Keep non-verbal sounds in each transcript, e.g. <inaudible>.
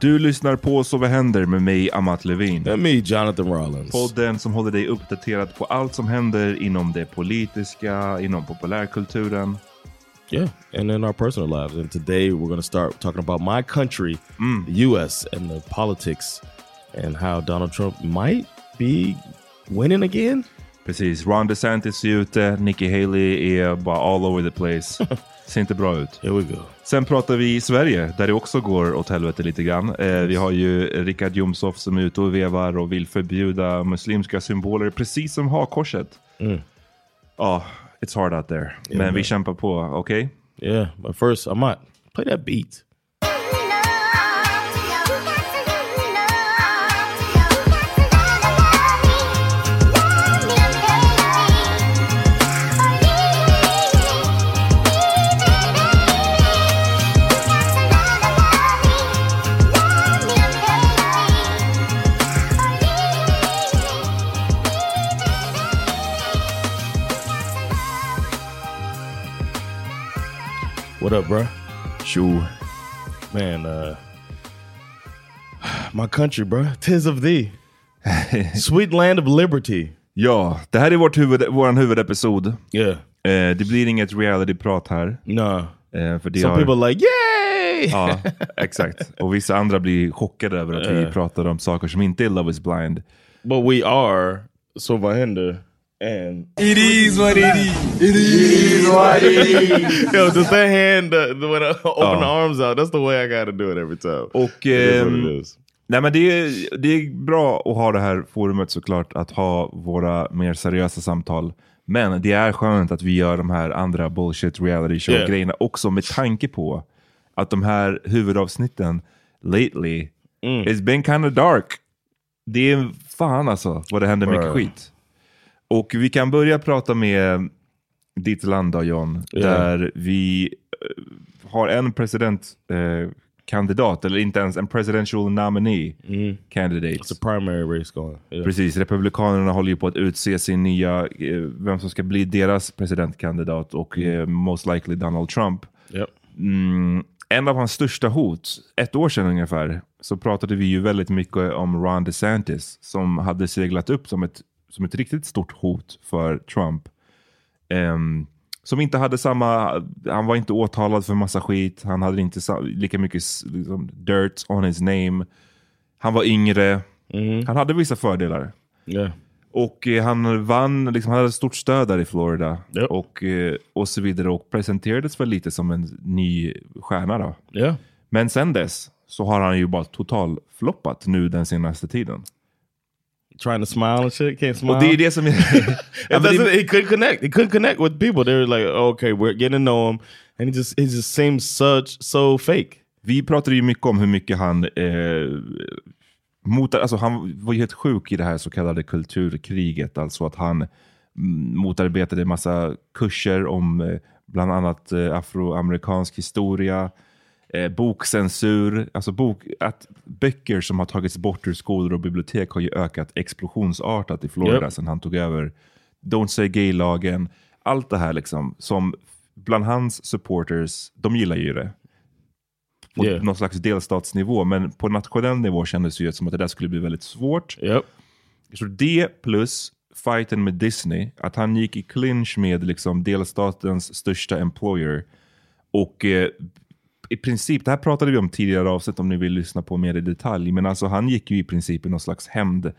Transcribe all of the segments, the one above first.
Du lyssnar på Så vad händer med mig, Amat Levin. And me, Jonathan Rollins. Podden som håller dig uppdaterad på allt som händer inom det politiska, inom populärkulturen. Yeah, and in our personal lives. And today we're going to start talking about my country, the U.S., and the politics and how Donald Trump might be winning again. Precis, Ron DeSantis är ute, Nikki Haley är bara all over the place. <laughs> Ser inte bra ut. Here we go. Sen pratar vi Sverige, där det också går åt helvete lite grann. Eh, vi har ju Richard Jomshof som är ute och vevar och vill förbjuda muslimska symboler, precis som hakkorset. Ja, it's hard out there. Men vi man. kämpar på, okej? Yeah, but first, I might play that beat. What up, bruh? Tjo. Man, uh, <sighs> my country, bruh. Tis of thee. <laughs> Sweet land of liberty. Ja, det här är vårt huvud, vår huvudepisod. Yeah. Eh, det blir inget reality-prat här. Nah. Eh, för det Some har... people like, yay! Ja, exakt. Och vissa andra blir chockade över att vi pratar om saker som inte är Love is blind. But we are så vad händer? And It is what it is. It is what it is. yo, just that hand uh, when I open Oh. the arms out, that's the way I got to do it every time. Och is. nej, men det, är, det är bra att ha det här forumet såklart, att ha våra mer seriösa samtal. Men det är skönt att vi gör de här andra bullshit reality show Yeah. också med tanke på att de här huvudavsnitten lately It's been kind of dark. Det är fan alltså vad det händer mycket skit. Och vi kan börja prata med ditt land då John, Ja. där vi eh, har en presidentkandidat, eh, eller inte ens en presidential nominee candidate. Mm. It's a primary race going. Yeah. Precis, Republikanerna håller ju på att utse sin nya, eh, vem som ska bli deras presidentkandidat och eh, most likely Donald Trump. Yep. Mm, en av hans största hot, ett år sedan ungefär, så pratade vi ju väldigt mycket om Ron DeSantis som hade seglat upp som ett, som ett riktigt stort hot för Trump. Ehm, som inte hade samma, han var inte åtalad för massa skit, han hade inte lika mycket liksom, dirt on his name. Han var yngre, han hade vissa fördelar. Yeah. Och eh, han vann, liksom, han hade stort stöd där i Florida. Japp. Och, eh, och så vidare. Och presenterades väl lite som en ny stjärna då. Yeah. Men sen dess så har han ju bara total floppat nu den senaste tiden. Trying to smile and shit. Can't smile. Och det är det som It couldn't connect. He couldn't connect with people. They were like, okay, we're getting to know him, and he just he just seems such so fake. Vi pratade ju mycket om hur mycket han eh, mot, alltså han var ju helt sjuk i det här så kallade kulturkriget. Alltså att han mm, motarbetade massa kurser om eh, bland annat eh, afroamerikansk historia, eh, bokcensur. Alltså bok, att böcker som har tagits bort ur skolor och bibliotek har ju ökat explosionsartat i Florida Yep. sedan han tog över. Don't say gay-lagen. Allt det här liksom som bland hans supporters, de gillar ju det på Yeah. någon slags delstatsnivå. Men på nationell nivå kändes det ju som att det där skulle bli väldigt svårt. Yep. Så det plus fighten med Disney, att han gick i clinch med liksom delstatens största employer. Och eh, i princip, det här pratade vi om tidigare avsnitt om ni vill lyssna på mer i detalj, men alltså han gick ju i princip i någon slags hämnd,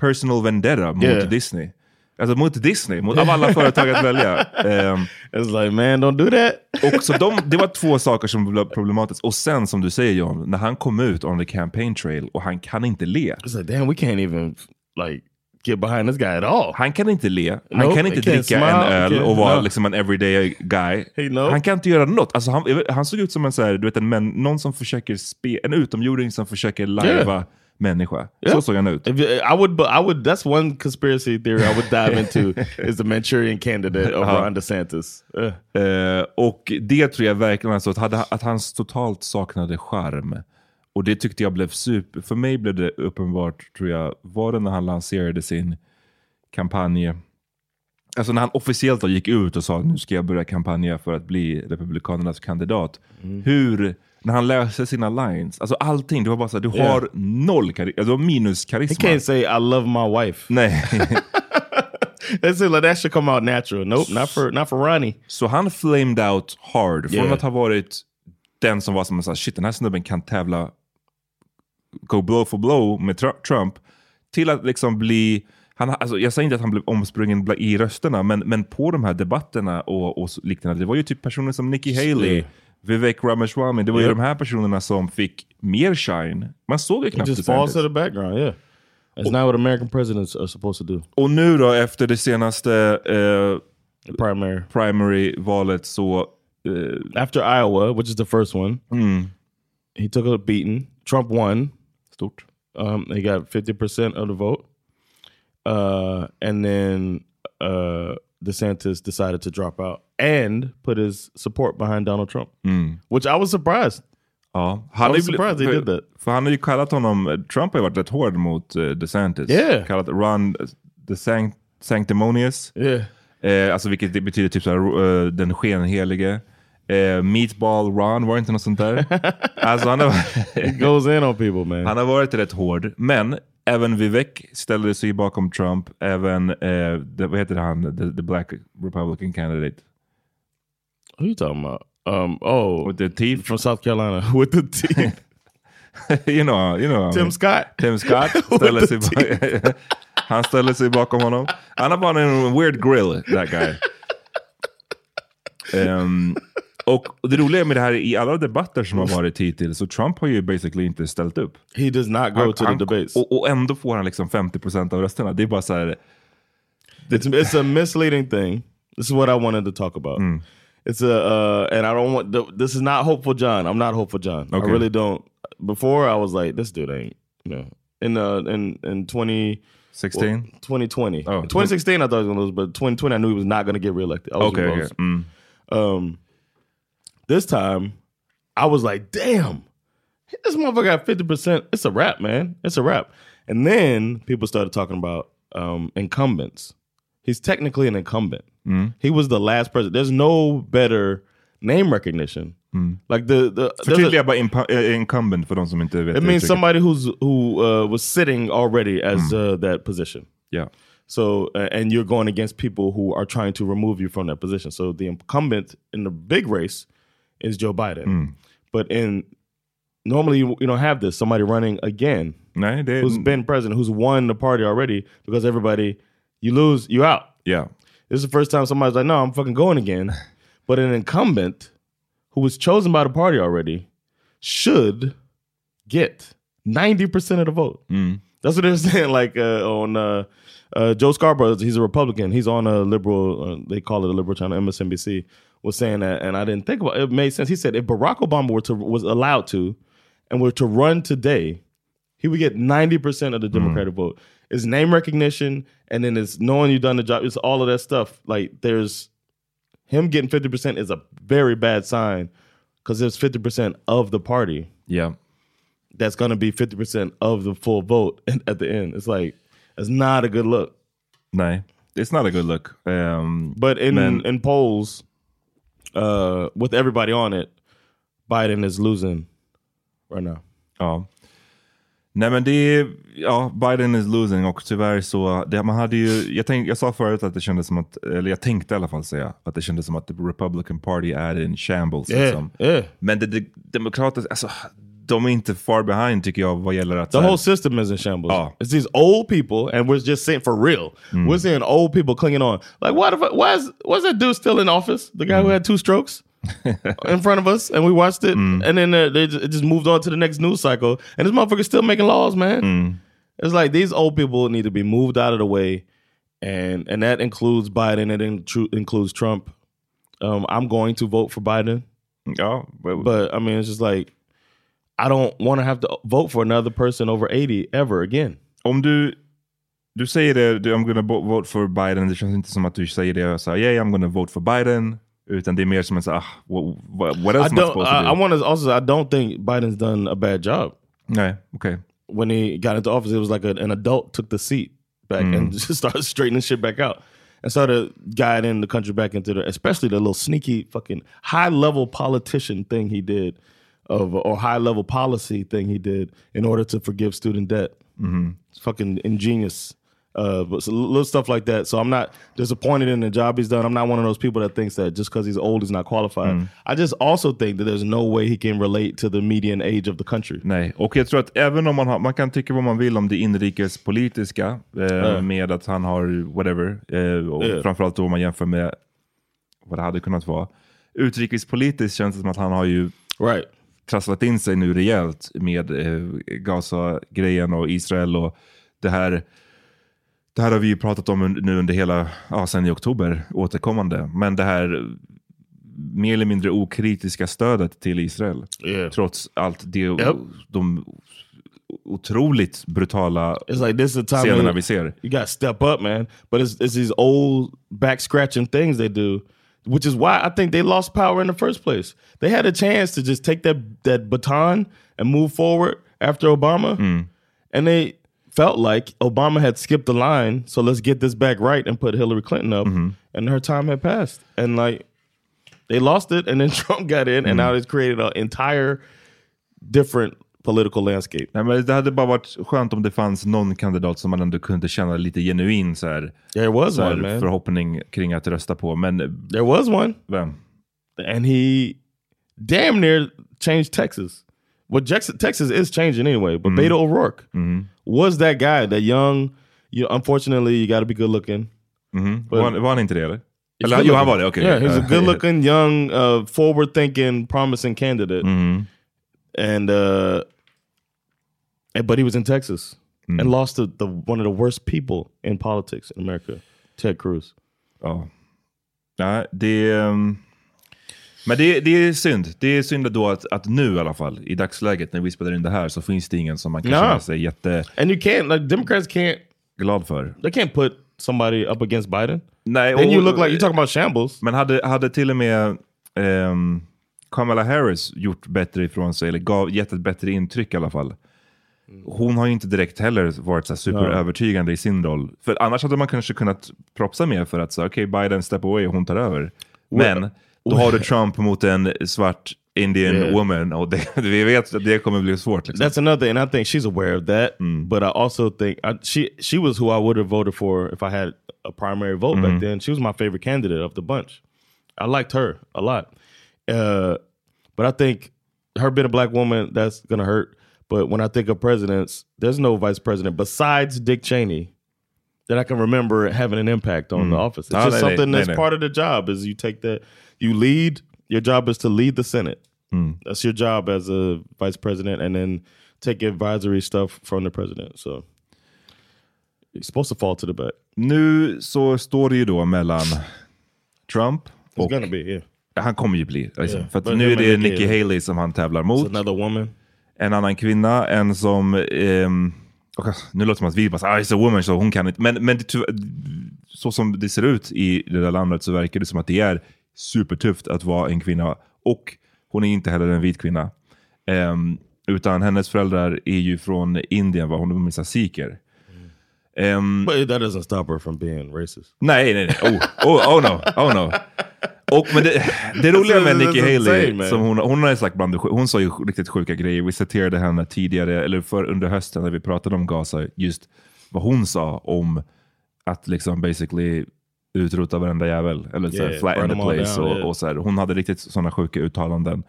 personal vendetta mot Yeah. Disney. Alltså mot Disney, mot, av alla <laughs> företag att välja. Ehm, It's like, man, don't do that. <laughs> och så de, <laughs> det var två saker som blev problematiskt. Och sen som du säger John, när han kom ut on the campaign trail och han kan inte le. It's like, damn, we can't even like get behind this guy at all. Han kan inte le, han Nope, kan inte dricka smile, en öl och vara no. liksom en everyday guy. He know. Han kan inte göra något. Alltså han, han såg ut som en, så här, du vet, en män, någon som försöker spe, en utomjording som försöker lajva människa. Så Yeah. såg han ut. I would, I would. That's one conspiracy theory I would dive into <laughs> is the Manchurian candidate of Uh-huh. Ron DeSantis. Uh, Eh, och det tror jag verkligen, alltså, att, hade, att han totalt saknade charm. Och det tyckte jag blev super, för mig blev det uppenbart, tror jag, var det när han lanserade sin kampanj. Alltså när han officiellt då gick ut och sa nu ska jag börja kampanja för att bli Republikanernas kandidat. Hur, när han läste sina lines, alltså allting, det var bara så här, du Yeah. har noll karisma, alltså, har minus he karisma. can't say I love my wife. Nej. That's it. Like that should come out natural. Nope, not for not for Ronnie. Så han flamed out hard. Från Yeah. att ha varit den som var som en sån shit den här snubben kan tävla, go blow for blow med Tr- Trump, till att liksom bli, han, alltså, jag säger inte att han blev omsprungen i rösterna, men, men på de här debatterna och, och liknande, det var ju typ personer som Nikki Haley, Yeah. Vivek Ramaswamy, det var ju Yep. de här personerna som fick mer shine. Man såg ju knappt just falls to the background. Yeah, that's not what American presidents are supposed to do. Och nu då efter det senaste The primary primary-valet så eh, after Iowa, which is the first one, he took a beating. Trump won. Stort. Um, he got fifty percent of the vote, uh, and then uh, DeSantis decided to drop out and put his support behind Donald Trump, which I was surprised. Ja, han I was surprised they för, did that. För han har ju kallat honom, Trump har ju varit rätt hård mot uh, DeSantis. Yeah. Kallat Ron the sanct Sanctimonious. Yeah, Eh, alltså vilket betyder typ såhär, uh, den skenhelige. Eh, meatball Ron, var det inte något sånt där? <laughs> alltså han har, goes in on people, man. han har varit rätt hård. Men även Vivek ställde sig bakom Trump. Även, eh, the, vad heter han, the, the black republican candidate. Who you talking about? Um, oh, With the teeth. from South Carolina <laughs> with the teeth. <laughs> you know, you know. Tim Scott. Tim Scott ställer sig, han ställer sig bakom honom. Han har bara en weird grill, that guy. Ehm, och det roliga med det här, i alla debatter som har varit hittills, så Trump har ju basically inte ställt upp. He does not go Han- to the han- debates. Och, och ändå får han liksom 50% av rösterna. Det är bara så här, It's, it's a misleading thing. This is what I wanted to talk about. It's a uh, and I don't want the, this is not hopeful John. I'm not hopeful John. I Okay. really don't. Before I was like, this dude ain't. You know, in uh in in 20 16? well, 2020. Oh. In 2016 I thought he was gonna lose, but 2020 I knew he was not gonna get reelected. I was Okay, lose. Mm. Um, this time I was like, damn, this motherfucker got 50%. It's a wrap, man. It's a wrap. And then people started talking about um, incumbents. He's technically an incumbent. Mm. He was the last president. There's no better name recognition. Mm. Like the, the there's a- Förtydliga bara impa- eh, incumbent för de som inte vet. it means somebody who's who uh, was sitting already as uh, that position. Yeah. So uh, and you're going against people who are trying to remove you from that position. So the incumbent in the big race is Joe Biden. But in normally you, don't have this somebody running again who's been president who's won the party already because everybody you lose you out. Yeah. This is the first time somebody's like, no, I'm fucking going again. <laughs> But an incumbent who was chosen by the party already should get 90% of the vote. That's what they're <laughs> saying. Like uh, on uh, uh, Joe Scarborough, he's a Republican. He's on a liberal, uh, they call it a liberal channel, MSNBC, was saying that. And I didn't think about it. It made sense. He said if Barack Obama were to, was allowed to and were to run today, he would get 90% of the Democratic vote. It's name recognition, and then it's knowing you've done the job. It's all of that stuff. Like there's him getting 50% is a very bad sign because there's 50% of the party Yeah. that's going to be 50% of the full vote <laughs> at the end. It's like, it's not a good look. Nej, it's not a good look. Um, But in, in polls, uh, with everybody on it, Biden is losing right now. Ja. Nej men det är, ja, Biden is losing och tyvärr så, det, man hade ju, jag, tänk, jag sa förut att det kändes som att, eller jag tänkte i alla fall säga, att det kändes som att the Republican Party är in shambles. Yeah, Liksom. yeah. Men det, det, demokrater, alltså, de är inte far behind tycker jag vad gäller att... The whole system is in shambles. Oh. It's these old people, and we're just saying for real. We're seeing old people clinging on. Like, what? If, why is why is that dude still in office? The guy who had two strokes <laughs> in front of us, and we watched it, and then uh, they just, it just moved on to the next news cycle, and this motherfucker's still making laws, man. It's like these old people need to be moved out of the way, and and that includes Biden. It inclu- includes Trump. Um, I'm going to vote for Biden, Ja, but, but I mean, it's just like I don't want to have to vote for another person over 80 ever again. om du, du säger det, du, I'm gonna vote for Biden, det känns inte som att du säger det säger yeah I'm gonna vote for Biden, utan det är mer som säga, ah, what, what, else I am I supposed to do? I want to also. I don't think Biden's done a bad job. Nej, okej. When he got into office, it was like a, an adult took the seat back and <laughs> just started straightening shit back out and started guiding the country back into the, especially the little sneaky fucking high level politician thing he did, of or high level policy thing he did in order to forgive student debt. It's fucking ingenious. Uh, but so little stuff like that. So I'm not disappointed in the job he's done. I'm not one of those people that thinks that just because he's old, he's not qualified. I just also think that there's no way he can relate to the median age of the country. Nej, och jag tror att även om man har, man kan tycka vad man vill om det inrikespolitiska eh, med att han har whatever, eh, och Ja. framförallt då om man jämför med vad det hade kunnat vara. Utrikespolitiskt känns det som att han har ju Right. Trasslat in sig nu rejält med eh, Gaza-grejen och Israel och det här. Det här har vi ju pratat om nu under hela, ja sen i oktober återkommande. Men det här mer eller mindre okritiska stödet till Israel. Yeah. Trots allt det, Yep. de otroligt brutala It's like this is a time scenerna vi ser. you got to step up, man. But it's, it's these old back scratching things they do, which is why I think they lost power in the first place. They had a chance to just take that that baton and move forward after Obama, hmm. and they felt like Obama had skipped the line. So let's get this back right and put Hillary Clinton up, mm-hmm. and her time had passed, and like they lost it, and then <laughs> Trump got in, and mm-hmm. now it's created an entire different political landscape. Nej, men det hade bara varit skönt om det fanns någon kandidat som man ändå kunde känna lite genuin så här, There was så här one, man. förhoppning kring att rösta på. Men There was one. vem? and he damn near changed Texas. Well, Texas is changing anyway, but Beto O'Rourke was that guy, that young. You unfortunately you got to be good looking. But- Var, han- var han inte det eller? Eller jo, han var det, okej. Yeah, he's a good looking, young, uh, forward thinking, promising candidate. And uh, and- but he was in Texas and lost to the one of the worst people in politics in America, Ted Cruz. Ja. Ja, det... ehm, Men det, det är synd. Det är synd då att, att nu i alla fall, i dagsläget när vi spelar in det här, så finns det ingen som man kan No. känna sig jätteglad And you can't, like, Democrats can't, för. they can't put somebody up against Biden. Nej, Then och- you look like, you're talking about shambles. Men hade, hade till och med ehm, Kamala Harris gjort bättre ifrån sig, eller gav, gett ett bättre intryck i alla fall. Hon har ju inte direkt heller varit så superövertygande i sin roll. För annars hade man kanske kunnat propsa mer för att säga okej, Biden step away och hon tar över. Men då har du Trump mot en svart Indian Yeah. woman och det, <laughs> vi vet att det kommer bli svårt. Liksom. That's another thing, and I think she's aware of that. But I also think I, she she was who I would have voted for if I had a primary vote back then. She was my favorite candidate of the bunch. I liked her a lot. Uh, but I think her being a black woman that's gonna hurt. But when I think of presidents, there's no vice president besides Dick Cheney that I can remember having an impact on the mm. office. It's just nej, something nej, that's nej. part of the job. Is you take that, you lead. Your job is to lead the Senate. Mm. That's your job as a vice president, and then take advisory stuff from the president. So you're supposed to fall to the back. Nu så står det ju då mellan Trump It's och... gonna be yeah. Han kommer ju bli. Liksom. Yeah. För nu är det Nikki Haley som han tävlar It's mot. another woman. En annan kvinna, en som... och, nu låter det som att vi bara ah, it's a woman, så hon kan inte. Men, men det, så som det ser ut i det där landet så verkar det som att det är supertufft att vara en kvinna. Och hon är inte heller en vit kvinna. Ehm, utan hennes föräldrar är ju från Indien, var hon är sikher. Ehm, But that doesn't stop her from being racist. Nej, nej, nej. Oh, oh, oh no. Oh no. Och, men det, det roliga med Nikki Haley, som hon, hon, har sagt bland hon sa ju riktigt sjuka grejer. Vi citerade henne tidigare, eller för, under hösten när vi pratade om Gaza, just vad hon sa om att liksom basically utrota varenda jävel. Eller så Yeah, flatten the place. down, och, yeah. och så här, hon hade riktigt sådana sjuka uttalanden.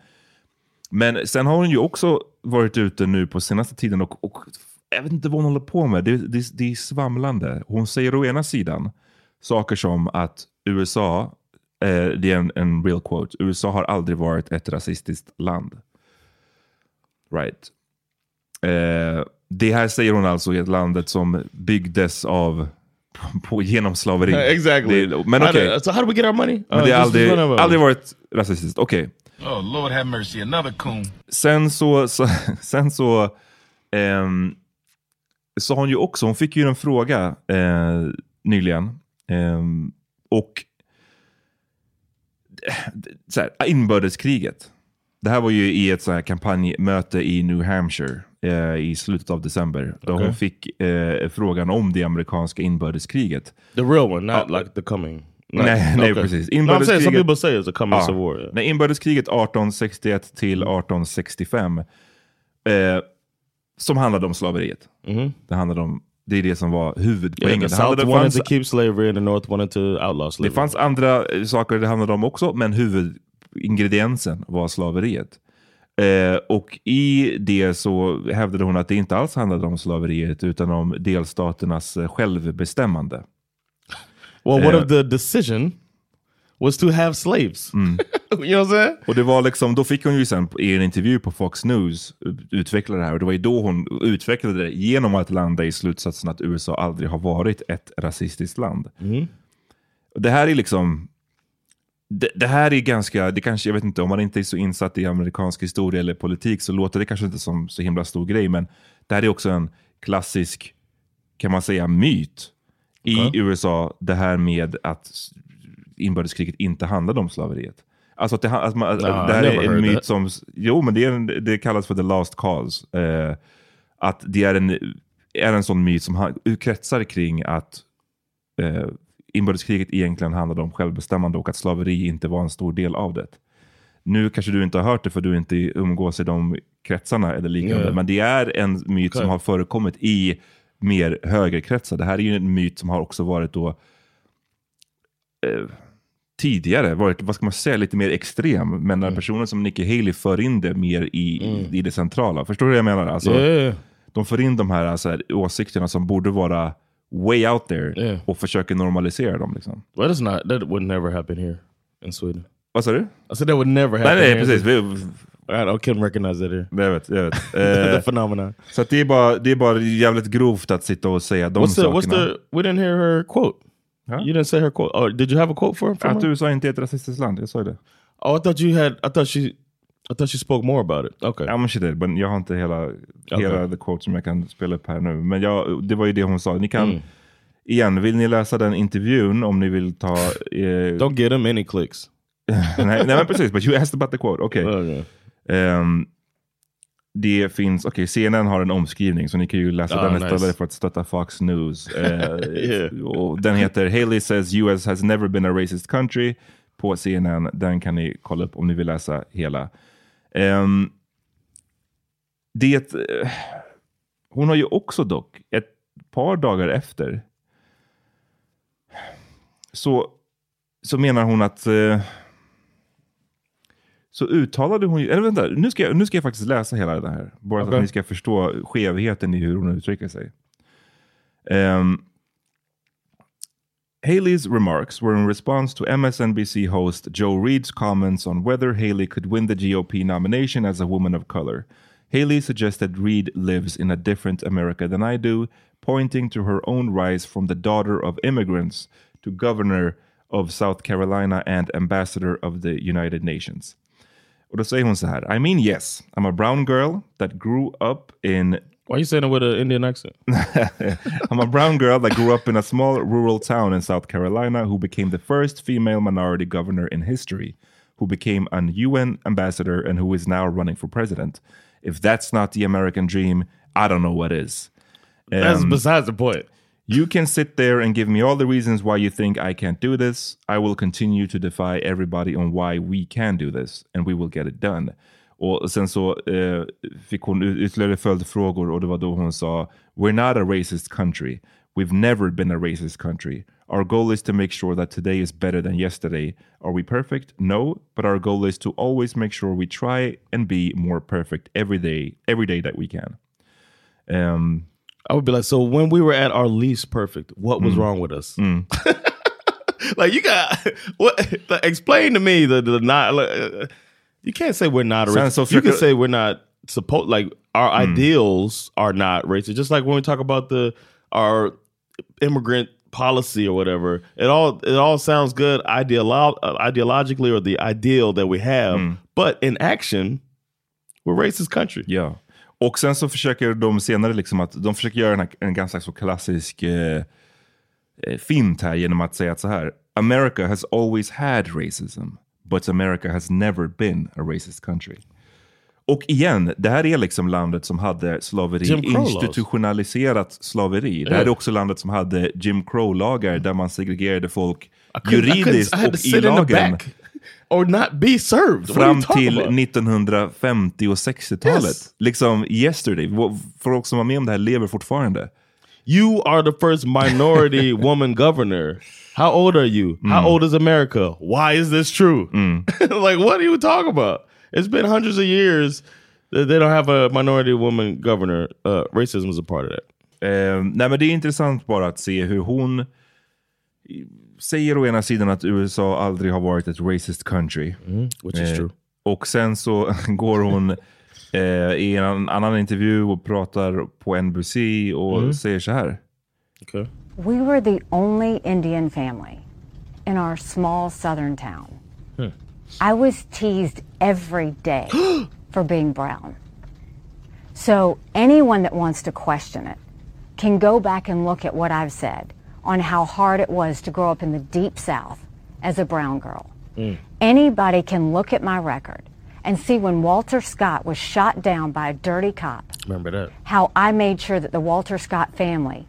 Men sen har hon ju också varit ute nu på senaste tiden och, och jag vet inte vad hon håller på med. Det, det, det är svamlande. Hon säger å ena sidan saker som att USA, eh, det är en, en real quote, USA har aldrig varit ett rasistiskt land. Right. Eh, det här säger hon alltså i ett landet som byggdes av <laughs> på, genom slaveri. exactly. Det, men okej. do- So how do we get our money? Men Uh, det har aldrig, aldrig varit rasistiskt. Okej. Oh, Lord have mercy. Another coon. Sen så, så, <laughs> sen så ehm, sa hon ju också, hon fick ju en fråga eh, nyligen. ehm, och så här, inbördeskriget. Det här var ju i ett så här kampanjmöte i New Hampshire eh, i slutet av december. Då Okej. hon fick eh, frågan om det amerikanska inbördeskriget. The real one, not like the coming. Not- Nej, nej okay. precis. No, I'm saying Inbördeskriget- say it's a coming Ja. war. yeah. Nej, inbördeskriget 1861 till 1865. Eh, som handlade om slaveriet. Det, handlade om, det är det som var huvudpoängen. Yeah, the det, South det, wanted fanns, to keep slavery and the North wanted to outlaw det slavery. fanns andra eh, saker det handlade om också, men huvudingrediensen var slaveriet. Eh, och i det så hävdade hon att det inte alls handlade om slaveriet utan om delstaternas eh, självbestämmande. Well, what Yeah. if the decision was to have slaves? <laughs> you know what I'm saying? Och det var liksom, då fick hon ju sen i en intervju på Fox News utveckla det här. Och det var ju då hon utvecklade det genom att landa i slutsatsen att USA aldrig har varit ett rasistiskt land. Och Det här är liksom, det, det här är ganska, det kanske, jag vet inte, om man inte är så insatt i amerikansk historia eller politik så låter det kanske inte som så himla stor grej, men det här är också en klassisk, kan man säga, myt i USA. Det här med att inbördeskriget inte handlade om slaveriet. Alltså att det, att man, Nah, det här är en myt that. som, jo men det, är en, det kallas för the last cause. Eh, att det är en, är en sån myt som kretsar kring att eh, inbördeskriget egentligen handlade om självbestämmande och att slaveri inte var en stor del av det. Nu kanske du inte har hört det för du inte umgås i de kretsarna eller liknande, Yeah. men det är en myt som Okay. har förekommit i mer högerkretsar. Det här är ju en myt som har också varit då eh, tidigare varit, vad ska man säga, lite mer extrem. Men Mm. när personer som Nikki Haley för in det mer i, i det centrala. Förstår du vad jag menar? Alltså, Yeah. De för in de här, alltså, här åsikterna som borde vara way out there Yeah. och försöker normalisera dem. Liksom. Well, that's not, that would never happen here in Sweden. Vad sa du? I said that would never happen Nej, nej, here. precis. Vi, I couldn't recognize that here. jag vet, jag vet. the <laughs> Eh, phenomenon. så det, är bara, det är bara jävligt grovt att sitta och säga de What's the, sakerna. what's the, we didn't hear her quote. Huh? You didn't say her quote. Oh, did you have a quote for, from Att her? USA inte är ett rasistiskt land, jag sa det. Oh, I thought you had. I thought she. I thought she spoke more about it. Okay. Ja, men she did. Men jag har inte hela, hela the quote som jag kan spela upp här nu. Men jag, det var ju det hon sa. Ni kan, Mm. igen, vill ni läsa den intervjun om ni vill ta... <laughs> Eh, Don't get him any clicks. <laughs> nej, nej, men precis. But you asked about the quote. Okej. Okay. Ehm, det finns, okej, CNN har en omskrivning så ni kan ju läsa Ah, den nice. istället för att stötta Fox News. <laughs> Eh, Yeah. och den heter Haley says US has never been a racist country på CNN. Den kan ni kolla upp om ni vill läsa hela. Ehm, det, eh, hon har ju också dock, ett par dagar efter, så, så menar hon att eh, så uttalade hon ju, eller vänta, nu ska, jag, nu ska jag faktiskt läsa hela det här. Bara så Okej. att ni ska förstå skevheten i hur hon uttrycker sig. Ehm, Haley's remarks were in response to MSNBC host Joe Reid's comments on whether Haley could win the GOP nomination as a woman of color. Haley suggested Reid lives in a different America than I do, pointing to her own rise from the daughter of immigrants to governor of South Carolina and ambassador of the United Nations. Och då säger hon så här, I mean yes, I'm a brown girl that grew up in Why are you saying it with an Indian accent? <laughs> I'm a brown girl that grew up in a small rural town in South Carolina who became the first female minority governor in history, who became an UN ambassador, and who is now running for president. If that's not the American dream, I don't know what is. That's Um, besides the point. You can sit there and give me all the reasons why you think I can't do this. I will continue to defy everybody on why we can do this, and we will get it done. Och sen så eh, fick hon ytterligare följdfrågor och det var då hon sa We're not a racist country. We've never been a racist country. Our goal is to make sure that today is better than yesterday. Are we perfect? No, but our goal is to always make sure we try and be more perfect every day, every day that we can. Um, I would be like, so when we were at our least perfect, what was Mm. wrong with us? <laughs> like you got <laughs> what? Like, explain to me the the not. Uh, you can't say we're not racist. så you can say we're not supposed. Like our ideals are not racist. Just like when we talk about the our immigrant policy or whatever, it all it all sounds good ideolo- ideologically or the ideal that we have, but in action, we're racist country. Ja. Och sen så försöker de senare liksom att de försöker göra en, en ganska så klassisk eh, eh, fint här genom att säga att så här. America has always had racism, but America has never been a racist country. Och igen, det här är liksom landet som hade slaveri, institutionaliserat slaveri. Det här är också landet som hade Jim Crow-lagar där man segregerade folk juridiskt och i lagen. Or not be served. Fram till about? 1950 och 60-talet. Yes. Liksom yesterday. Folk som var med om det här lever fortfarande. You are the first minority <laughs> woman governor. How old are you? Mm. How old is America? Why is this true? <laughs> like, what are you talking about? It's been hundreds of years that they don't have a minority woman governor. Uh, racism is a part of that. Eh, nej men det är intressant bara att se hur hon säger å ena sidan att USA aldrig har varit ett racist country. Which is Eh, true. Och sen så <laughs> går hon eh, i en annan intervju och pratar på NBC och säger så här. Okay. We were the only Indian family in our small southern town. I was teased every day <gasps> for being brown. So anyone that wants to question it can go back and look at what I've said on how hard it was to grow up in the deep south as a brown girl. Mm. Anybody can look at my record and see when Walter Scott was shot down by a dirty cop Remember that. how I made sure that the Walter Scott family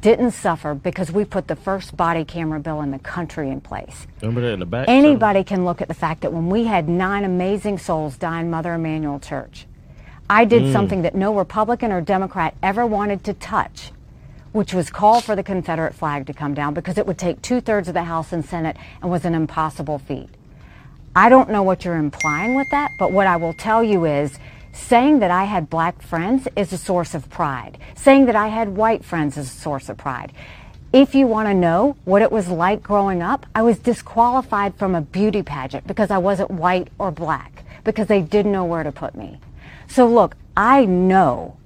didn't suffer because we put the first body camera bill in the country in place. Remember that in the back. Anybody can look at the fact that when we had nine amazing souls die in Mother Emanuel Church, I did mm. something that no Republican or Democrat ever wanted to touch, which was call for the Confederate flag to come down because it would take two thirds of the House and Senate and was an impossible feat. I don't know what you're implying with that, but what I will tell you is saying that I had black friends is a source of pride. Saying that I had white friends is a source of pride. If you want to know what it was like growing up, I was disqualified from a beauty pageant because I wasn't white or black, because they didn't know where to put me. So look, I know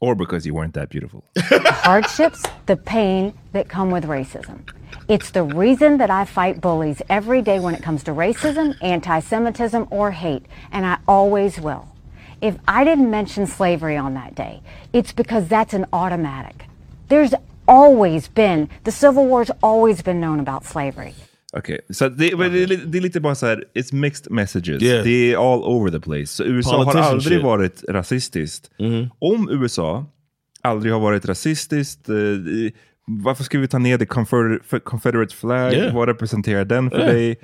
Or because you weren't that beautiful. the <laughs> hardships, the pain that come with racism. It's the reason that I fight bullies every day when it comes to racism, anti Semitism, or hate, and I always will. If I didn't mention slavery on that day, it's because that's an automatic. There's always been, the Civil War's always been known about slavery. Okej, så det, det, li- det är lite bara så här, it's mixed messages. Yeah. Det är all over the place. Så USA har aldrig varit rasistiskt. Om USA aldrig har varit rasistiskt, eh, varför ska vi ta ner the Confeder- Confederate flag? Yeah. Vad representerar den för Yeah. dig?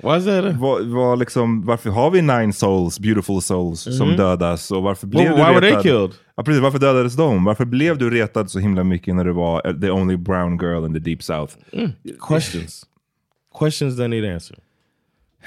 Vad, vad liksom, varför har vi nine souls, beautiful souls, som dödas? Och varför blev Well, du why were they retad? killed? Ja, precis, varför dödades de? Varför blev du retad så himla mycket när du var eh, the only brown girl in the deep south? Questions. Questions that need answer.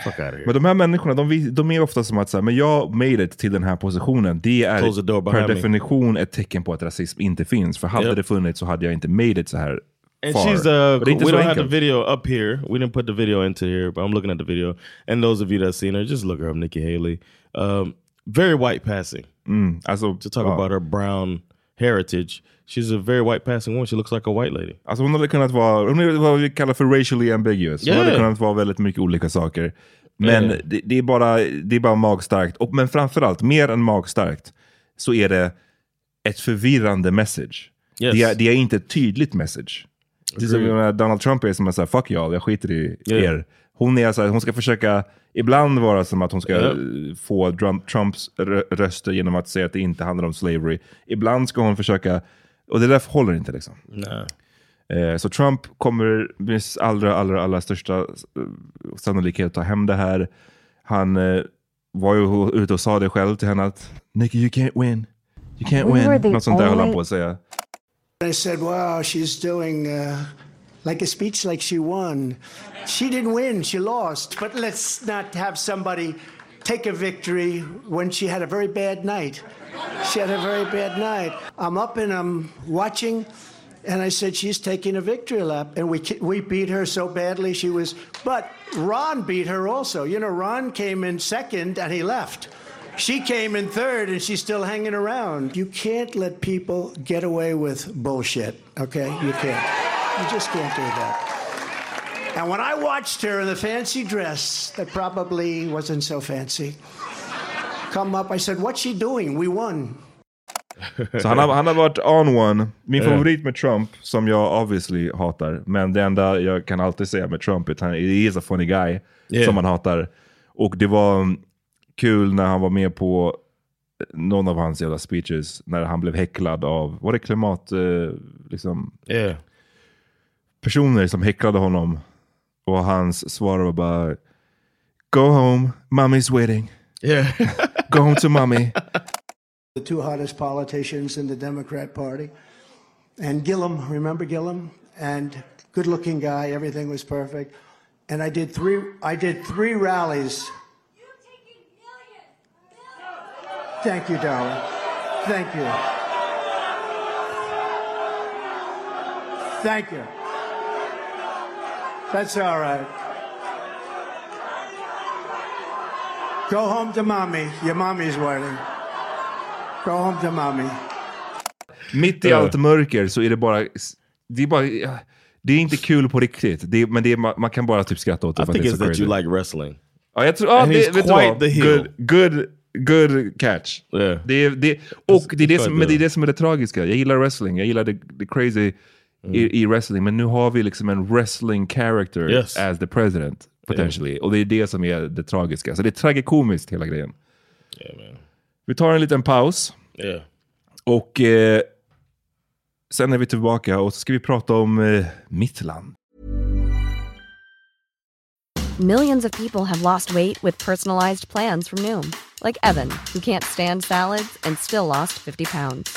Fuck out of here. Men de här människorna, de, de är ofta som att så här, men jag made it till den här positionen. Det Close the door är behind per me. definition ett tecken på att rasism inte finns. För hade Yep. det funnits så hade jag inte made it så här And far. she's uh, Och det är inte we så don't have the enkelt. video up here. We didn't put the video into here, but I'm looking at the video. And those of you that seen her, just look her up, Nikki Haley. Um, very white passing. Mm, alltså, To talk about her brown heritage, she's a very white passing woman. She looks like a white lady. Alltså hon hade kunnat vara, hon är vad vi kallar för racially ambiguous. Hon Yeah. hade kunnat vara väldigt mycket olika saker. Men Yeah. det, det, är bara, det är bara magstarkt. Och, men framförallt, mer än magstarkt, så är det ett förvirrande message. Yes. Det, är, det är inte ett tydligt message. Det är som, Donald Trump är som att säga fuck y'all, jag skiter i Yeah. er. Hon, är så här, hon ska försöka ibland vara som att hon ska Yeah. få Trump, Trumps rö- röster genom att säga att det inte handlar om slavery. Ibland ska hon försöka, och det där håller inte liksom. Nah. Eh, Så Trump kommer med allra, allra, allra största eh, sannolikhet ta hem det här. Han eh, var ju ute och sa det själv till henne att Nicky you can't win. You can't We win. Något sånt där höll han på att säga. I said, wow, she's doing uh, like a speech like she won. She didn't win, she lost. But let's not have somebody take a victory when she had a very bad night. She had a very bad night. I'm up and I'm watching, and I said, she's taking a victory lap. And we, we beat her so badly, she was. But Ron beat her also. You know, Ron came in second and he left. She came in third and she's still hanging around. You can't let people get away with bullshit, okay? You can't. You just can't do that. And when I watched her in the fancy dress that probably wasn't so fancy come up, I said, What's she doing? We won. Så han har, han har varit on one. Min Ja. favorit med Trump, som jag obviously hatar, men det enda jag kan alltid säga med Trump är att han he is a funny guy, Yeah. som man hatar. Och det var mm, kul när han var med på någon av hans jävla speeches, när han blev häcklad av, var det klimat, eh, liksom, Yeah. personer som häcklade honom. Och hans svar var bara, Go home, mommy's waiting. Yeah. <laughs> Go home to mommy. The two hottest politicians in the Democrat Party. And Gillum, remember Gillum? And good looking guy, everything was perfect. And I did three I did three rallies. Thank you, darling. Thank you. Thank you. That's all right. Go home to mommy. Your mommy's waiting. Go home to mommy. Mitt i allt mörker så är det bara... Det är, bara, det är inte kul på riktigt. Det är, men det är, man, kan bara typ skratta åt det. I think it's that crazy. you like wrestling. Ja, jag tror, ja, And det, he's vet du quite vad? the heel. Good, good, good catch. Yeah. Det det, och det är det, som, men det är the- det som är det tragiska. Jag gillar wrestling, jag gillar det, det crazy i, i wrestling. Men nu har vi liksom en wrestling character Yes. as the president, potentially. Och det är det som är det tragiska. Så det är tragikomiskt hela grejen. Yeah, man. Vi tar en liten paus. Yeah. Och eh, sen är vi tillbaka och så ska vi prata om eh, mitt land. Millions of people have lost weight with personalized plans from Noom, like Evan, who can't stand salads and still lost 50 pounds.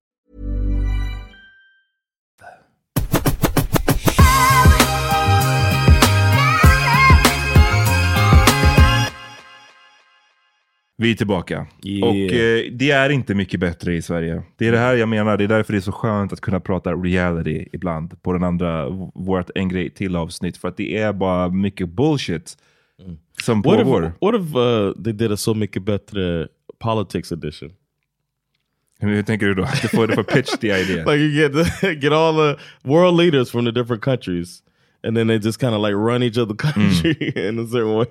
Vi är tillbaka. Yeah. Och eh, det är inte mycket bättre i Sverige. Det är det här jag menar. Det är därför det är så skönt att kunna prata reality ibland på den andra, vårt en grej till avsnitt. För att det är bara mycket bullshit som What if, pågår. what if uh, they did a Så mycket bättre politics edition? Hur tänker du då? Du får, du får pitch the idea. <laughs> like you get <laughs> get all the world leaders from the different countries, and then they just kind of like run each other <laughs> country in a certain way.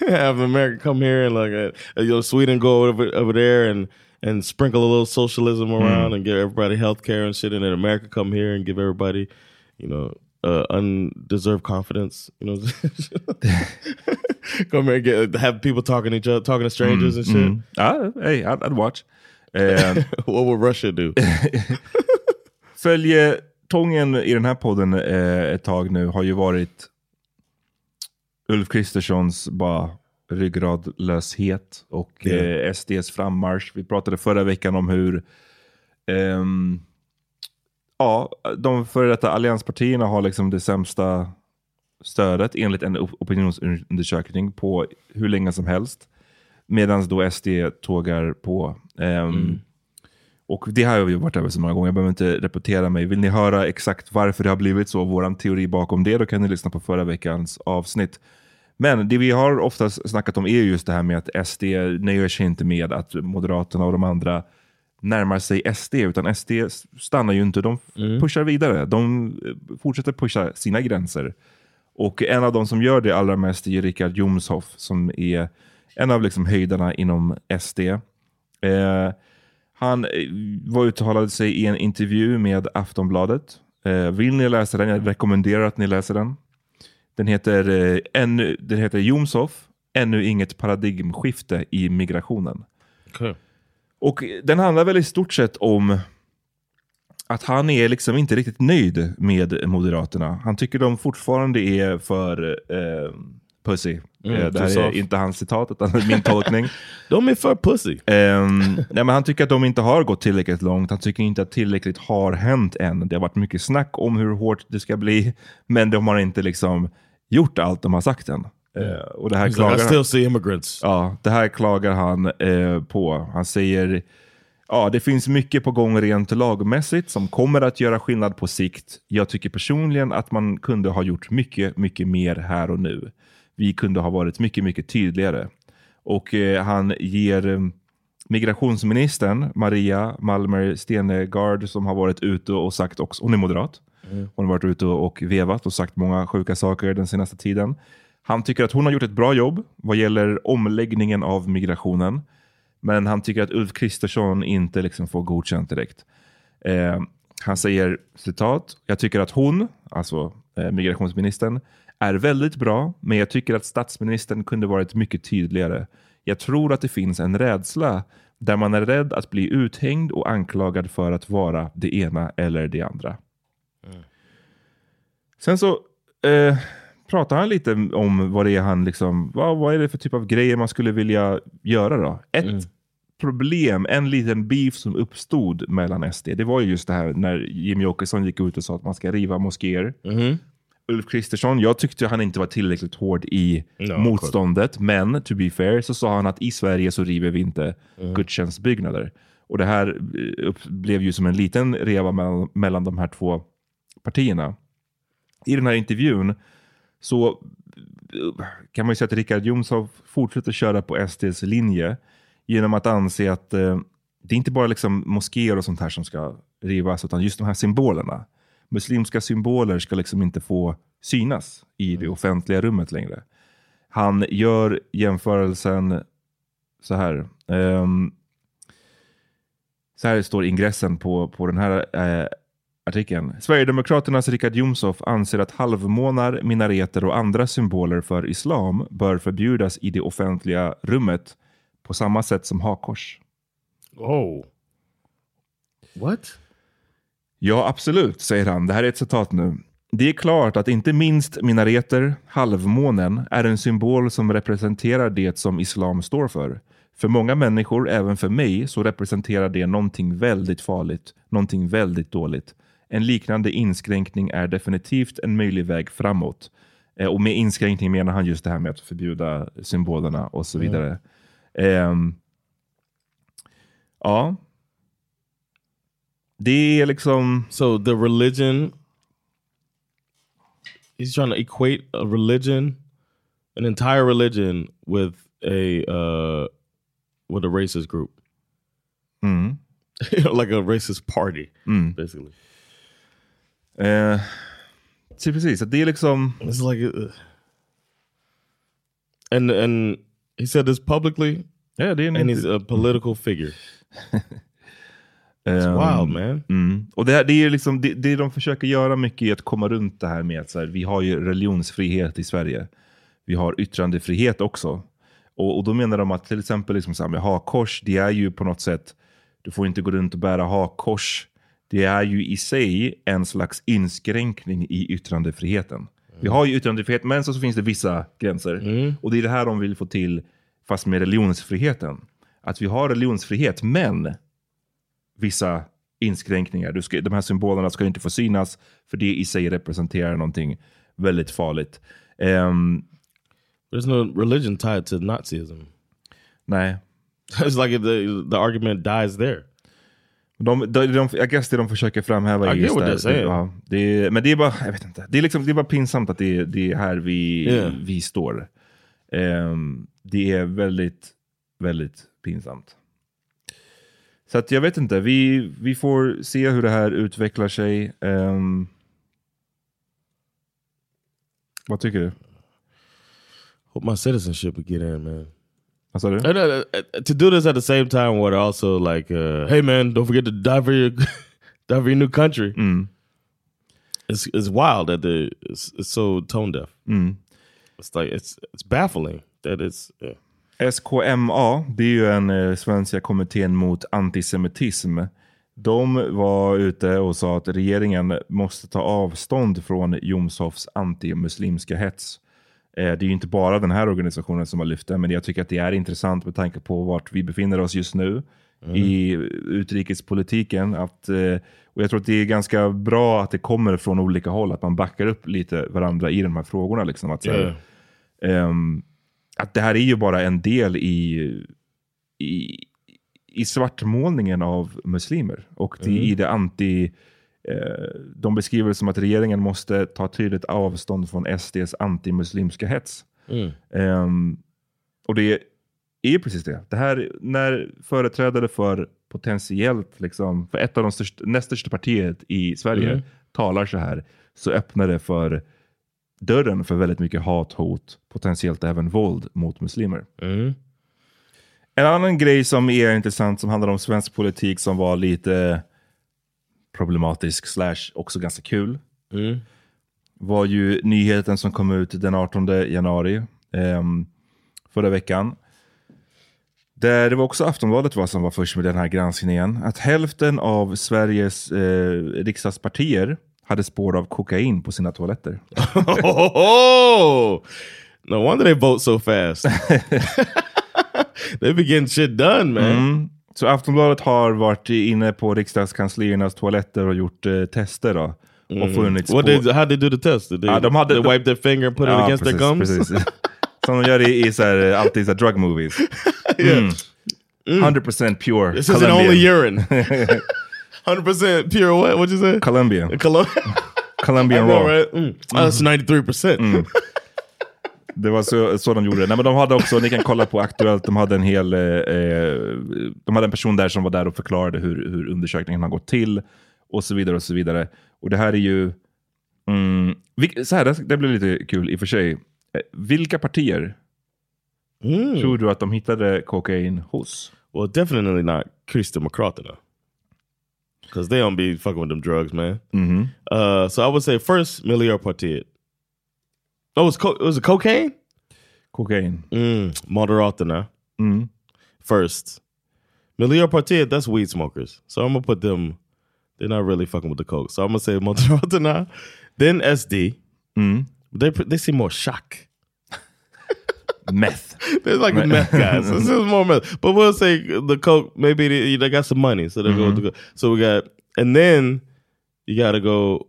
<laughs> Have America come here and like uh, you know Sweden go over over there and and sprinkle a little socialism around and give everybody health care and shit, and then America come here and give everybody, you know. Uh, undeserved confidence, you know. <laughs> come here and get have people talking to each other, talking to strangers and shit. Mm. Ja, hey, I'd, I'd watch. Eh, what would Russia do? Följetången i den här podden eh, ett tag nu har ju varit Ulf Kristerssons bara ryggradlöshet och Ja. eh, SDs frammarsch. Vi pratade förra veckan om hur ehm, ja, de före detta allianspartierna har liksom det sämsta stödet enligt en op- opinionsundersökning på hur länge som helst. Medan då SD tågar på. Ehm, Och det har vi varit över så många gånger, jag behöver inte repetera mig. Vill ni höra exakt varför det har blivit så, vår teori bakom det, då kan ni lyssna på förra veckans avsnitt. Men det vi har oftast snackat om är just det här med att SD nöjer sig inte med att Moderaterna och de andra närmar sig SD, utan SD stannar ju inte, de pushar vidare. De eh, fortsätter pusha sina gränser. Och en av de som gör det allra mest är Richard Jomshoff, som är en av liksom höjdarna inom SD. Eh, han eh, var uttalade sig i en intervju med Aftonbladet. Eh, vill ni läsa den? Jag rekommenderar att ni läser den. Den heter, eh, ännu, den heter Jomshoff, ännu inget paradigmskifte i migrationen. Okay. Och den handlar väl i stort sett om att han är liksom inte riktigt nöjd med Moderaterna. Han tycker de fortfarande är för eh, pussy. Mm, eh, här är inte hans citat, utan <laughs> min tolkning. De är för pussy. Ehm, nej, men han tycker att de inte har gått tillräckligt långt. Han tycker inte att tillräckligt har hänt än. Det har varit mycket snack om hur hårt det ska bli, men de har inte liksom gjort allt de har sagt än. Eh, och det här He's like, klagar still see immigrants. Ja, det här klagar han eh, på. Han säger ja, det finns mycket på gång rent lagmässigt som kommer att göra skillnad på sikt. Jag tycker personligen att man kunde ha gjort mycket, mycket mer här och nu. Vi kunde ha varit mycket, mycket tydligare. Och eh, han ger eh, migrationsministern Maria Malmer Stenegard som har varit ute och sagt också, hon är moderat. Hon har varit ute och vevat och sagt många sjuka saker den senaste tiden. Han tycker att hon har gjort ett bra jobb vad gäller omläggningen av migrationen. Men han tycker att Ulf Kristersson inte liksom får godkänt direkt. Eh, han säger citat, jag tycker att hon, alltså eh, migrationsministern, är väldigt bra, men jag tycker att statsministern kunde varit mycket tydligare. Jag tror att det finns en rädsla där man är rädd att bli uthängd och anklagad för att vara det ena eller det andra. Sen så eh, pratar han lite om vad det är han liksom, vad, vad är det för typ av grejer man skulle vilja göra då? Ett problem, en liten beef som uppstod mellan SD, det var ju just det här när Jimmy Åkesson gick ut och sa att man ska riva moskéer. Ulf Kristersson, jag tyckte han inte var tillräckligt hård i No, motståndet, men to be fair så sa han att i Sverige så river vi inte gudstjänstbyggnader. Och det här eh, blev ju som en liten reva mellan, mellan de här två partierna. I den här intervjun så kan man ju säga att Richard Jomshof fortsätter köra på SDs linje genom att anse att eh, det är inte bara liksom moskéer och sånt här som ska rivas, utan just de här symbolerna. Muslimska symboler ska liksom inte få synas i det offentliga rummet längre. Han gör jämförelsen så här. Um, så här står ingressen på, på den här eh, artikeln. Sverigedemokraternas Richard Jomshof anser att halvmånar, minareter och andra symboler för islam bör förbjudas i det offentliga rummet på samma sätt som hakkors. Oh. What? Ja, absolut, säger han. Det här är ett citat nu. Det är klart att inte minst minareter, halvmånen, är en symbol som representerar det som islam står för. För många människor, även för mig, så representerar det någonting väldigt farligt, någonting väldigt dåligt. En liknande inskränkning är definitivt en möjlig väg framåt. Eh, och med inskränkning menar han just det här med att förbjuda symbolerna och så vidare. Mm. Um, ja. Det är liksom... So the religion... He's trying to equate a religion, an entire religion with a uh, with a racist group. Mm. <laughs> like a racist party, mm. basically. Eh, så precis, det är liksom... It's like... Uh, and, and he said this publicly. Yeah, det är and he's a political figure. <laughs> Um, wild man. Mm. Och det, här, det är liksom, det, det de försöker göra mycket är att komma runt det här med att så här, vi har ju religionsfrihet i Sverige. Vi har yttrandefrihet också. Och, och då menar de att till exempel liksom så här med hakkors, det är ju på något sätt, du får inte gå runt och bära hakkors. Det är ju i sig en slags inskränkning i yttrandefriheten. Mm. Vi har ju yttrandefrihet, men så, så finns det vissa gränser. Mm. Och det är det här de vill få till, fast med religionsfriheten. Att vi har religionsfrihet, men vissa inskränkningar. Du ska, de här symbolerna ska inte få synas, för det i sig representerar någonting väldigt farligt. Um, There's no religion tied to Nazism. Nej. <laughs> It's like the, the argument dies there. De, de, de, jag guess det de försöker framhäva get what they're Ja, det är, men det är bara, jag vet inte. Det är, liksom, det är bara pinsamt att det är, det är här vi, Yeah. vi står. Ehm, det är väldigt, väldigt pinsamt. Så att jag vet inte, vi, vi får se hur det här utvecklar sig. Ehm, vad tycker du? Hope my citizenship would get in, man. Vad sa du? And, uh, uh, to do this at the same time, where also like, uh, hey man, don't forget to die for your <laughs> die for your new country. Mm. It's it's wild that the it's, it's so tone deaf. Mm. It's like it's it's baffling that it's. Yeah. SKMA, det är ju en eh, svenska kommittén mot antisemitism. De var ute och sa att regeringen måste ta avstånd från Jomshofs antimuslimska hets. Eh, det är ju inte bara den här organisationen som har lyft det, men jag tycker att det är intressant med tanke på vart vi befinner oss just nu Mm. i utrikespolitiken. Att, eh, och jag tror att det är ganska bra att det kommer från olika håll, att man backar upp lite varandra i de här frågorna. Liksom. Att, här, ehm, att det här är ju bara en del i, i, i svartmålningen av muslimer. Och det, Mm. i det anti... Eh, de beskriver det som att regeringen måste ta tydligt avstånd från SDs antimuslimska hets. Mm. Ehm, och det är precis det. det här, när företrädare för potentiellt, liksom, för ett av de största, näst största partiet i Sverige Mm. talar så här, så öppnar det för dörren för väldigt mycket hat, hot, potentiellt även våld mot muslimer. Mm. En annan grej som är intressant som handlar om svensk politik som var lite problematisk slash också ganska kul. Mm. Var ju nyheten som kom ut den 18 januari ehm, förra veckan. Där det var också Aftonbladet var som var först med den här granskningen. Att hälften av Sveriges eh, riksdagspartier hade spår av kokain på sina toaletter. Oh, <laughs> no wonder they vote so fast. <laughs> they be getting shit done, man. Mm. Så Aftonbladet har varit inne på riksdagskansliernas toaletter och gjort eh, tester då. Och Mm. funnit What they, how they do the test? Did they, Ja, de hade- they de- wipe their finger and put it Ja, against precis, their gums? Precis. <laughs> Som de gör i, i så här, alltid så drug movies. Yeah. Mm. 100% pure. This isn't Colombian. only urine. 100% pure what? What'd you say? Colombian. <laughs> Colombian raw. right? Mm. Oh, that's 93%. Det var så, så de gjorde. Nej, men de hade också, ni kan kolla på Aktuellt, de hade en hel, eh, de hade en person där som var där och förklarade hur, hur undersökningen har gått till och så vidare och så vidare. Och det här är ju, mm, vil- så här, det, det blir lite kul i och för sig. Eh, Vilka partier Mm. tror du att de hittade kokain hos? Well, definitely not Kristdemokraterna. Because they don't be fucking with them drugs, man. Mhm. Uh, so I would say first, Miljöpartiet. Oh, it was, co- it was a cocaine? Kokain. Mm, Moderaterna. Mm. First. Miljöpartiet, that's weed smokers. So I'm going to put them, they're not really fucking with the coke. So I'm going to say Moderaterna. <laughs> Then SD. Mm. They, they seem more shock. Meth. <laughs> They're like the meth guys. This is more meth. But we'll say the coke. Maybe they, they got some money, so they go with the coke. So we got, and then you got to go.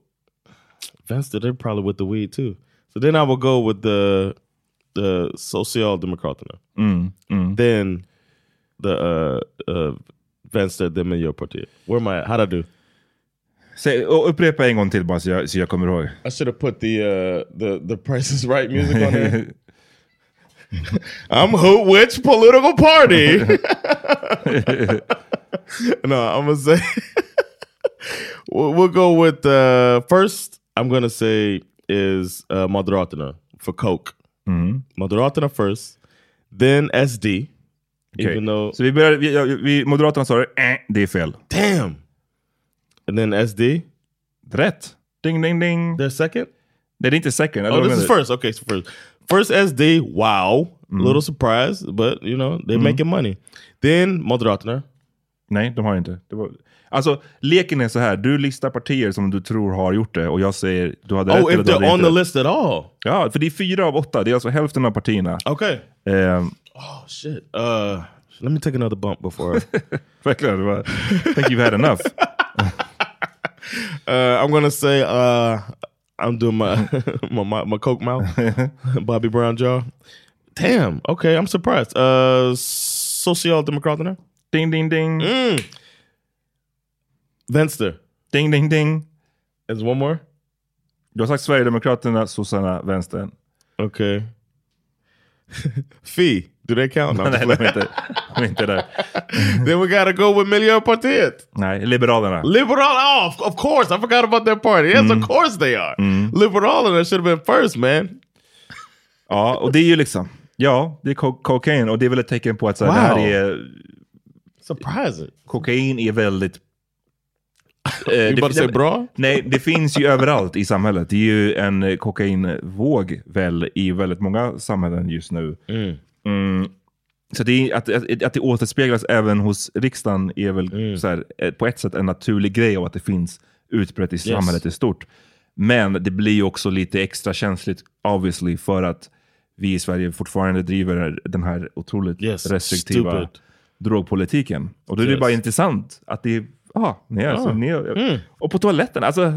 Vänster, they're probably with the weed too. So then I will go with the the Socialdemokraterna. Mm. Mm. Then the uh, uh, Vänster, Miljöpartiet. Where am I? How'd I do? Säg, och upprepa en gång till bara så jag, så jag kommer ihåg. I should have put the uh, the the Price is Right music on there. <laughs> I'm who which political party? <laughs> no, I'm gonna say <laughs> we'll, we'll go with uh, first. I'm gonna say is uh, for Coke. Mm. Moderaterna first, then SD. Okay. Even though Så we vi, ja, vi, Moderaterna sa det, det är fel. damn, and then SD. Rätt. Ding, ding, ding. They're second. Nej, det är inte second. Oh, this is first. Okay, so first. First SD, wow. Little surprise, but you know, they're making money. Then Moderaterna. Nej, de har inte. Det var, alltså, leken är så här. Du listar partier som du tror har gjort det och jag säger du hade rätt Oh, eller if hade they're on inte the list at all. Ja, för det är fyra av åtta. Det är alltså hälften av partierna. Okay. Ehm, Oh shit. Uh let me take another bump before <laughs> verkligen. I think you've had enough. <laughs> uh I'm gonna say uh I'm doing <laughs> my my, my, coke mouth. <laughs> Bobby Brown jaw. Damn. Okay, I'm surprised. Uh Socialdemokraterna. Ding, ding, ding. Mm. Vänster. Ding, ding, ding. Is one more? Du har sagt Sverigedemokraterna, sossarna, vänstern. Okay. <laughs> Fee. Do they count? No, Nej, de inte, <laughs> de är inte där. <laughs> then we gotta go with Miljöpartiet. Nej, Liberalerna. Liberal, oh, of, of course, I forgot about their party. Yes, of course they are. Liberalerna should have been first, man. Ja, och det är ju liksom, ja, det är co- cocaine och det är väl ett tecken på att så här, det Wow. här är, Surprising. kokain är väldigt... <laughs> about to say bra? Nej, det finns ju överallt i samhället. Det är ju en kokainvåg väl i väldigt många samhällen just nu. Mm. Så det är, att, att, att det återspeglas även hos riksdagen är väl så här, eh, på ett sätt en naturlig grej av att det finns utbrett i samhället i stort. Men det blir också lite extra känsligt obviously för att vi i Sverige fortfarande driver den här otroligt Yes, restriktiva stupid. drogpolitiken. Och då är det Yes. bara intressant att det är, ah, ni är, alltså, Ah. ni är, och på toaletten, alltså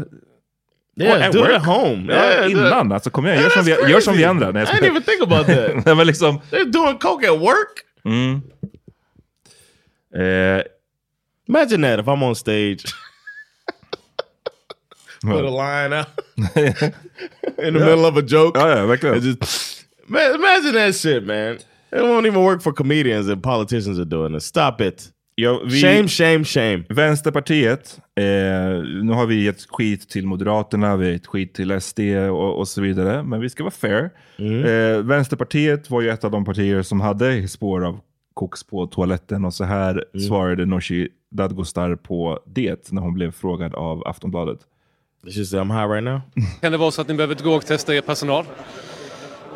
Yeah, at do it at home. Yeah, innan, alltså kom igen, gör Yeah, som, vi, gör som vi andra. Nej, I didn't even think about that. <laughs> Nej, men liksom, They're doing coke at work. mm. eh, Imagine that if I'm on stage. <laughs> Put a line out <laughs> in the middle of a joke. ja, ja, verkligen. And just man, imagine that shit, man. It won't even work for comedians and politicians are doing this. Stop it. Ja, vi, Shame, shame, shame. Vänsterpartiet, eh, nu har vi gett skit till Moderaterna, vi har gett skit till SD och, och så vidare. Men vi ska vara fair. Eh, Vänsterpartiet var ju ett av de partier som hade spår av koks på toaletten och så här svarade Nooshi Dadgostar på det när hon blev frågad av Aftonbladet. She said, I'm high right now. Kan det vara så att ni behöver drogtesta er personal?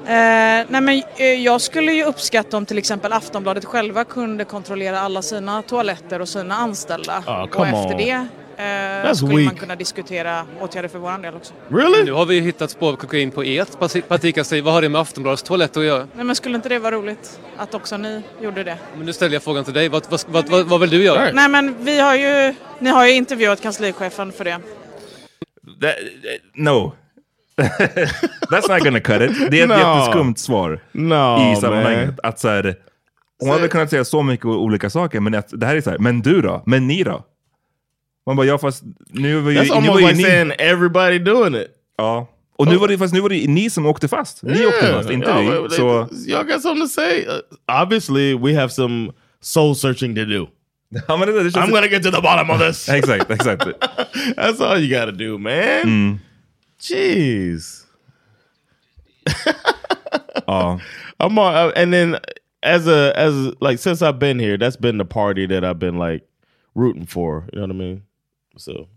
Eh, nej men, eh, jag skulle ju uppskatta om till exempel Aftonbladet själva kunde kontrollera alla sina toaletter och sina anställda. Ah, och efter on. det eh, skulle man weak. kunna diskutera åtgärder för vår del också. Really? Nu har vi hittat spår av kokain på ert parti- partikansli. Vad har det med Aftonbladets toaletter att göra? Nej men skulle inte det vara roligt att också ni gjorde det? Men nu ställer jag frågan till dig. Vad, vad, vad, vad, vad vill du göra? Nej men vi har ju, ni har ju intervjuat kanslichefen för det. That, no. That's not gonna cut it. Det är ett No. jätteskumt svar No, i sammanhanget. man. Att så här, hon hade kunnat säga så mycket olika saker, men att, det här är så här, men du då? Men ni då? Man bara, ja fast nu var ju, That's nu var almost ju like ni... saying everybody doing it. Ja. Och nu var, det, fast nu var det ni som åkte fast. Ni åkte fast, inte yeah, vi. they- Så, Y'all got something to say? Uh, obviously, we have some soul searching to do. <laughs> I'm gonna get to the bottom of this. <laughs> Exakt, exakt. <laughs> That's all you gotta do, man. Mm. Jeez. Ja. <laughs> I'm on. uh, and then as a as like since I've been here, that's been the party that I've been like rooting for. You know what I mean? So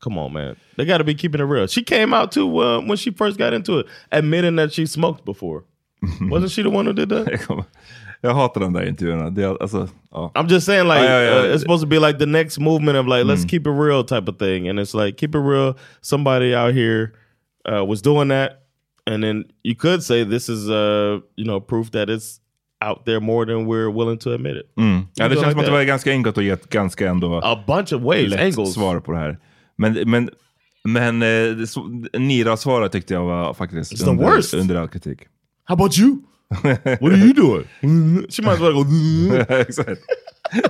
come on, man. They got to be keeping it real. She came out too uh, when she first got into it, admitting that she smoked before. <laughs> Wasn't she the one who did that? Jag hatar de där intervjuerna. Det är, alltså, ja. I'm just saying, like, Ja, ja, ja. Uh, it's supposed to be like the next movement of like, let's Mm. keep it real type of thing. And it's like, keep it real. Somebody out here uh, was doing that. And then you could say this is, uh, you know, proof that it's out there more than we're willing to admit it. Mm. Ja, det känns som att det var ganska enkelt att ge ett ganska ändå A bunch of ways, lätt angles. svar på det här. Men, men, men eh, det Nira-svaret tyckte jag var faktiskt It's the worst. under all kritik. How about you? What are you doing? she might as well go. Exakt.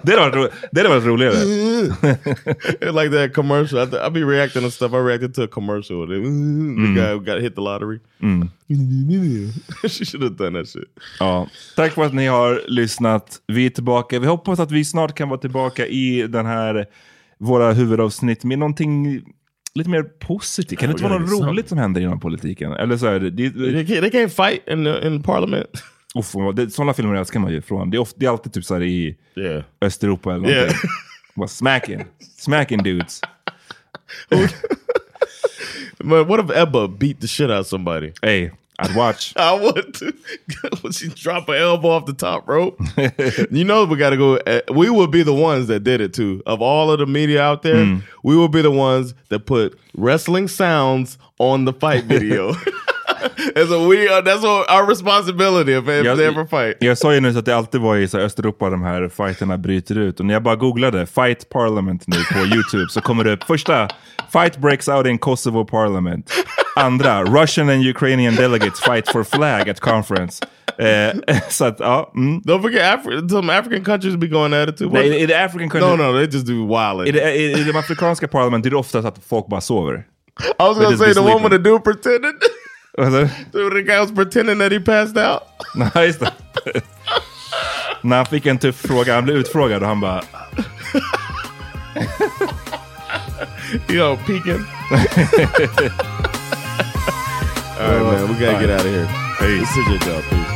Det hade varit, ro- det hade varit roligare. <laughs> Like that commercial. I be reacting to stuff. I reacted to a commercial. The, the guy who got hit the lottery. Mm. <laughs> she should have done that shit. Ja. Tack för att ni har lyssnat. Vi är tillbaka. Vi hoppas att vi snart kan vara tillbaka i den här våra huvudavsnitt med någonting lite mer positivt. Kan det inte vara något roligt som händer inom politiken? Eller så är det... det, They they can't fight in the, in parliament. <laughs> Uff, det sådana filmer älskar man ju från. Det är, ofta, det är alltid typ så här i Yeah. Östeuropa eller Yeah. någonting. Bara smacking. Smacking dudes. <laughs> Man, <laughs> what if Ebba beat the shit out of somebody? Hey, I'd watch. <laughs> I would too. <laughs> When she drop her elbow off the top rope. <laughs> you know we got to go. Uh, we will be the ones that did it too. Of all of the media out there, Mm. we will be the ones that put wrestling sounds on the fight video. And so we are, that's what our responsibility if, if Jag- they ever fight. Jag sa ju nyss att det alltid var i så Östeuropa de här fighterna bryter ut. Och när jag bara googlade Fight Parliament nu på <laughs> YouTube så kommer det upp första Fight breaks out in Kosovo Parliament. Andra Russian and Ukrainian delegates fight for flag at conference. Eh, <laughs> så att ja. Mm. Don't forget, Afri- some African countries be going at it too. Nej, i det African No, no, they just do wilding. I, i, I de afrikanska parlament är det ofta så att folk bara sover. I was gonna say the one sleeping. with the dude pretending. <laughs> Vad sa du? the guy was pretending that he passed out. <laughs> Nej, just det. När han fick en tuff fråga, han blev utfrågad och han bara... Yo, peeking. All right, man. We gotta get out of here. Peace. This is your job. Peace.